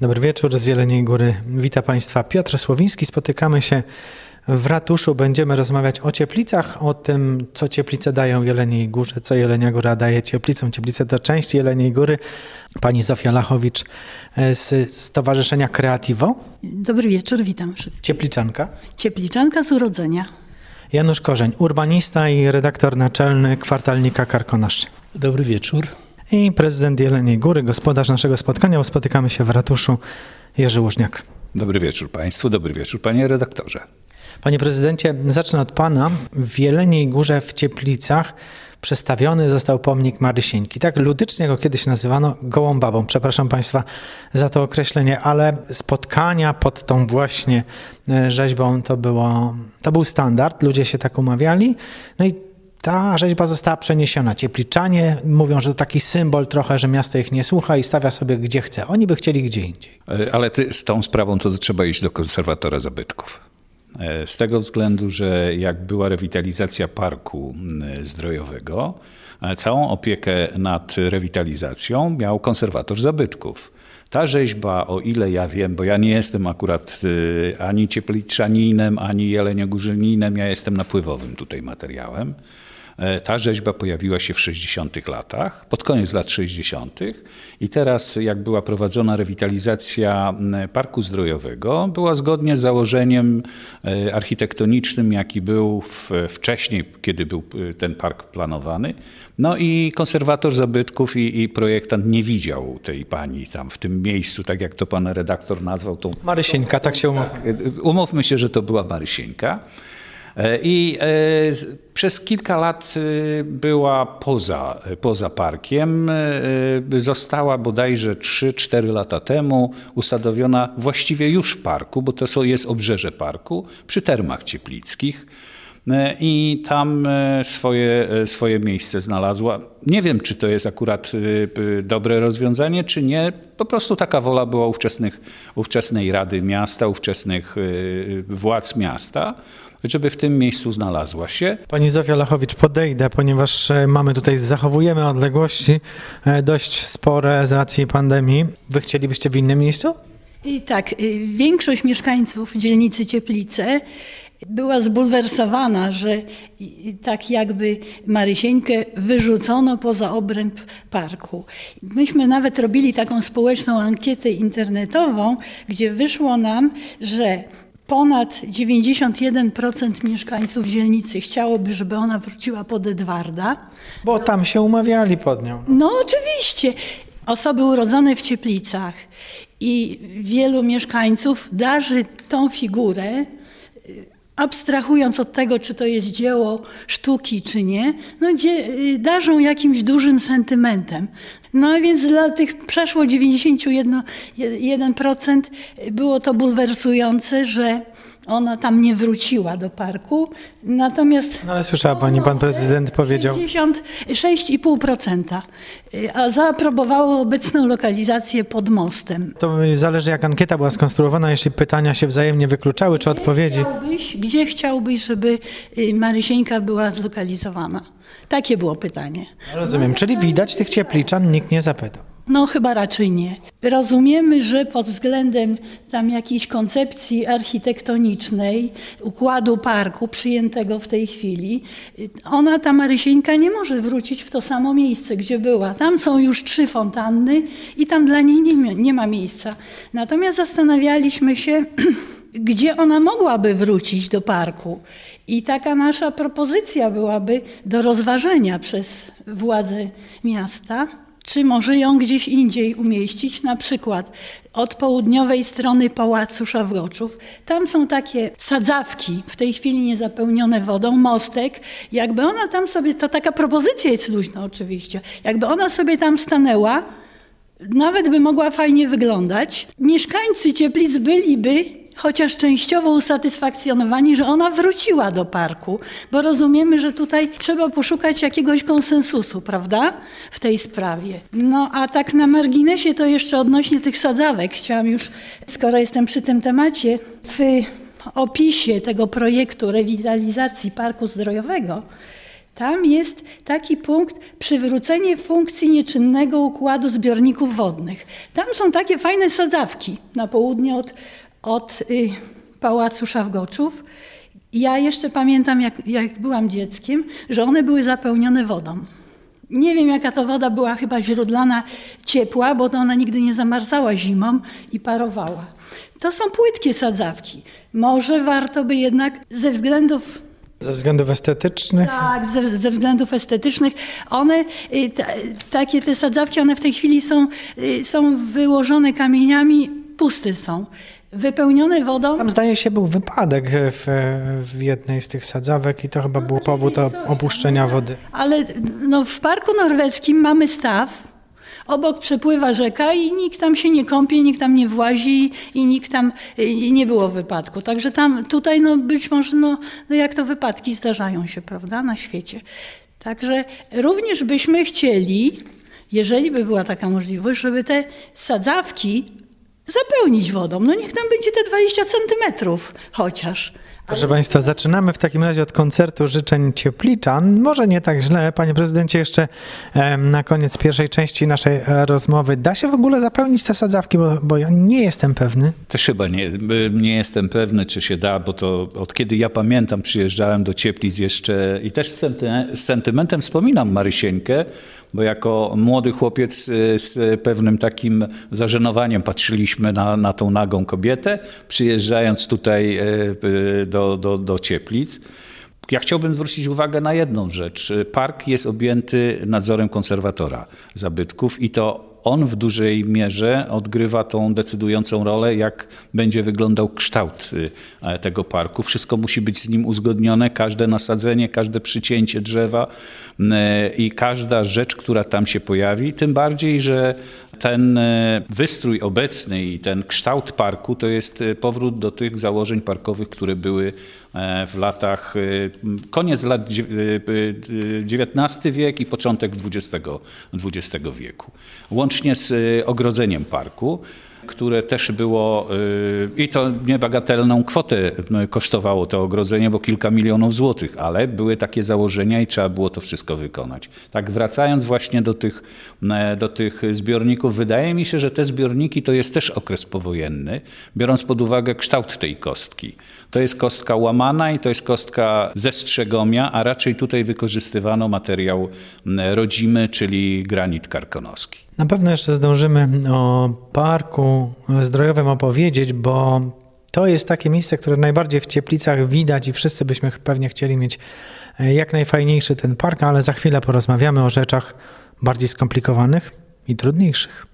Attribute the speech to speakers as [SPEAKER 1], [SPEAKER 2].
[SPEAKER 1] Dobry wieczór z Jeleniej Góry. Witam Państwa Piotr Słowiński. Spotykamy się w ratuszu. Będziemy rozmawiać o cieplicach, o tym, co cieplice dają Jeleniej Górze, co Jelenia Góra daje cieplicom. Cieplice to część Jeleniej Góry. Pani Zofia Lachowicz z Stowarzyszenia Kreativo.
[SPEAKER 2] Dobry wieczór, witam wszystkich.
[SPEAKER 1] Ciepliczanka.
[SPEAKER 2] Ciepliczanka z urodzenia.
[SPEAKER 1] Janusz Korzeń, urbanista i redaktor naczelny kwartalnika Karkonosz.
[SPEAKER 3] Dobry wieczór.
[SPEAKER 1] I prezydent Jeleniej Góry, gospodarz naszego spotkania, bo spotykamy się w ratuszu Jerzy Łużniak.
[SPEAKER 4] Dobry wieczór Państwu, dobry wieczór Panie redaktorze.
[SPEAKER 1] Panie prezydencie, zacznę od Pana. W Jeleniej Górze w Cieplicach przestawiony został pomnik Marysieńki. Tak ludycznie go kiedyś nazywano gołą babą. Przepraszam Państwa za to określenie, ale spotkania pod tą właśnie e, rzeźbą to, było, to był standard. Ludzie się tak umawiali. No i ta rzeźba została przeniesiona. Ciepliczanie mówią, że to taki symbol trochę, że miasto ich nie słucha i stawia sobie gdzie chce. Oni by chcieli gdzie indziej.
[SPEAKER 4] E, ale ty, z tą sprawą to trzeba iść do konserwatora zabytków. E, z tego względu, że jak była rewitalizacja parku zdrojowego, e, całą opiekę nad rewitalizacją miał konserwator zabytków. Ta rzeźba, o ile ja wiem, bo ja nie jestem akurat ani ciepliczaninem, ani jeleniogórzyninem, ja jestem napływowym tutaj materiałem. Ta rzeźba pojawiła się w 60 latach, pod koniec lat 60. i teraz jak była prowadzona rewitalizacja Parku Zdrojowego, była zgodnie z założeniem architektonicznym, jaki był wcześniej, kiedy był ten park planowany. No i konserwator zabytków i, i projektant nie widział tej pani tam w tym miejscu, tak jak to pan redaktor nazwał. Tą,
[SPEAKER 1] Marysieńka, tak się umówmy.
[SPEAKER 4] Umówmy się, że to była Marysieńka. I przez kilka lat była poza, poza parkiem. Została bodajże 3-4 lata temu usadowiona właściwie już w parku, bo to jest obrzeże parku, przy termach cieplickich. I tam swoje, swoje miejsce znalazła. Nie wiem, czy to jest akurat dobre rozwiązanie, czy nie. Po prostu taka wola była ówczesnych, ówczesnej Rady Miasta, ówczesnych władz miasta żeby w tym miejscu znalazła się.
[SPEAKER 1] Pani Zofia Lachowicz, podejdę, ponieważ mamy tutaj, zachowujemy odległości dość spore z racji pandemii. Wy chcielibyście w innym miejscu?
[SPEAKER 2] I tak, większość mieszkańców dzielnicy Cieplice była zbulwersowana, że tak jakby Marysieńkę wyrzucono poza obręb parku. Myśmy nawet robili taką społeczną ankietę internetową, gdzie wyszło nam, że ponad 91% mieszkańców dzielnicy chciałoby, żeby ona wróciła pod Edwarda.
[SPEAKER 1] Bo tam się umawiali pod nią.
[SPEAKER 2] No oczywiście. Osoby urodzone w Cieplicach i wielu mieszkańców darzy tą figurę, abstrahując od tego, czy to jest dzieło sztuki, czy nie, no, darzą jakimś dużym sentymentem. No więc dla tych przeszło 91% było to bulwersujące, że ona tam nie wróciła do parku. Natomiast.
[SPEAKER 1] No ale słyszała pani, pan prezydent powiedział.
[SPEAKER 2] 66,5%, a zaaprobowało obecną lokalizację pod mostem.
[SPEAKER 1] To zależy, jak ankieta była skonstruowana, jeśli pytania się wzajemnie wykluczały, czy odpowiedzi.
[SPEAKER 2] Chciałbyś, gdzie chciałbyś, żeby Marysieńka była zlokalizowana? Takie było pytanie.
[SPEAKER 1] Rozumiem, czyli widać tych ciepliczan nikt nie zapytał.
[SPEAKER 2] No chyba raczej nie. Rozumiemy, że pod względem tam jakiejś koncepcji architektonicznej, układu parku przyjętego w tej chwili, ona, ta Marysieńka nie może wrócić w to samo miejsce, gdzie była. Tam są już trzy fontanny i tam dla niej nie, nie ma miejsca. Natomiast zastanawialiśmy się, gdzie ona mogłaby wrócić do parku. I taka nasza propozycja byłaby do rozważenia przez władze miasta, czy może ją gdzieś indziej umieścić, na przykład od południowej strony Pałacu Szawroczów. Tam są takie sadzawki, w tej chwili niezapełnione wodą, mostek. Jakby ona tam sobie, to taka propozycja jest luźna oczywiście, jakby ona sobie tam stanęła, nawet by mogła fajnie wyglądać. Mieszkańcy Cieplic byliby chociaż częściowo usatysfakcjonowani, że ona wróciła do parku, bo rozumiemy, że tutaj trzeba poszukać jakiegoś konsensusu, prawda, w tej sprawie. No a tak na marginesie to jeszcze odnośnie tych sadzawek chciałam już, skoro jestem przy tym temacie, w opisie tego projektu rewitalizacji parku zdrojowego Tam jest taki punkt przywrócenie funkcji nieczynnego układu zbiorników wodnych. Tam są takie fajne sadzawki na południe od, od y, Pałacu Szawgoczów. Ja jeszcze pamiętam, jak, jak byłam dzieckiem, że one były zapełnione wodą. Nie wiem, jaka to woda była, chyba źródlana ciepła, bo ona nigdy nie zamarzała zimą i parowała. To są płytkie sadzawki. Może warto by jednak ze względów
[SPEAKER 1] Ze względów estetycznych?
[SPEAKER 2] tak, ze, ze względów estetycznych. One, y, ta, takie te sadzawki, one w tej chwili są, y, są wyłożone kamieniami, puste są. Wypełnione wodą.
[SPEAKER 1] Tam zdaje się był wypadek w, w jednej z tych sadzawek i to chyba był powód opuszczenia wody.
[SPEAKER 2] Ale no, w Parku Norweskim mamy staw. Obok przepływa rzeka i nikt tam się nie kąpie, nikt tam nie włazi i nikt tam y, nie było wypadku. Także tam, tutaj no być może, no, no jak to wypadki zdarzają się, prawda, na świecie. Także również byśmy chcieli, jeżeli by była taka możliwość, żeby te sadzawki zapełnić wodą. No niech tam będzie te 20 centymetrów chociaż.
[SPEAKER 1] Proszę Państwa, zaczynamy w takim razie od koncertu życzeń Ciepliczan. Może nie tak źle, Panie Prezydencie, jeszcze na koniec pierwszej części naszej e, rozmowy. Da się w ogóle zapełnić te sadzawki, bo, bo ja nie jestem pewny.
[SPEAKER 4] Też chyba nie, nie jestem pewny, czy się da, bo to od kiedy ja pamiętam, przyjeżdżałem do Cieplic jeszcze i też z sentymentem wspominam Marysieńkę, bo jako młody chłopiec z pewnym takim zażenowaniem patrzyliśmy na, na tą nagą kobietę, przyjeżdżając tutaj y, y, do, do, do Cieplic. Ja chciałbym zwrócić uwagę na jedną rzecz. Park jest objęty nadzorem konserwatora zabytków i to on w dużej mierze odgrywa tą decydującą rolę, jak będzie wyglądał kształt y, e, tego parku. Wszystko musi być z nim uzgodnione, każde nasadzenie, każde przycięcie drzewa y, i każda rzecz, która tam się pojawi. Tym bardziej, że ten y, wystrój obecny i ten kształt parku to jest y, powrót do tych założeń parkowych, które były e, w latach, koniec lat XIX wiek i początek XX, XX wieku. Łącznie z ogrodzeniem parku, które też było y, i to niebagatelną kwotę y, kosztowało to ogrodzenie, bo kilka milionów złotych, ale były takie założenia i trzeba było to wszystko wykonać. Tak wracając właśnie do tych, do tych zbiorników, wydaje mi się, że te zbiorniki to jest też okres powojenny, biorąc pod uwagę kształt tej kostki. To jest kostka łamana i to jest kostka ze strzegomia, a raczej tutaj wykorzystywano materiał rodzimy, czyli granit karkonoski.
[SPEAKER 1] Na pewno jeszcze zdążymy o parku zdrojowym opowiedzieć, bo to jest takie miejsce, które najbardziej w Cieplicach widać i wszyscy byśmy pewnie chcieli mieć e, jak najfajniejszy ten park, ale za chwilę porozmawiamy o rzeczach bardziej skomplikowanych i trudniejszych.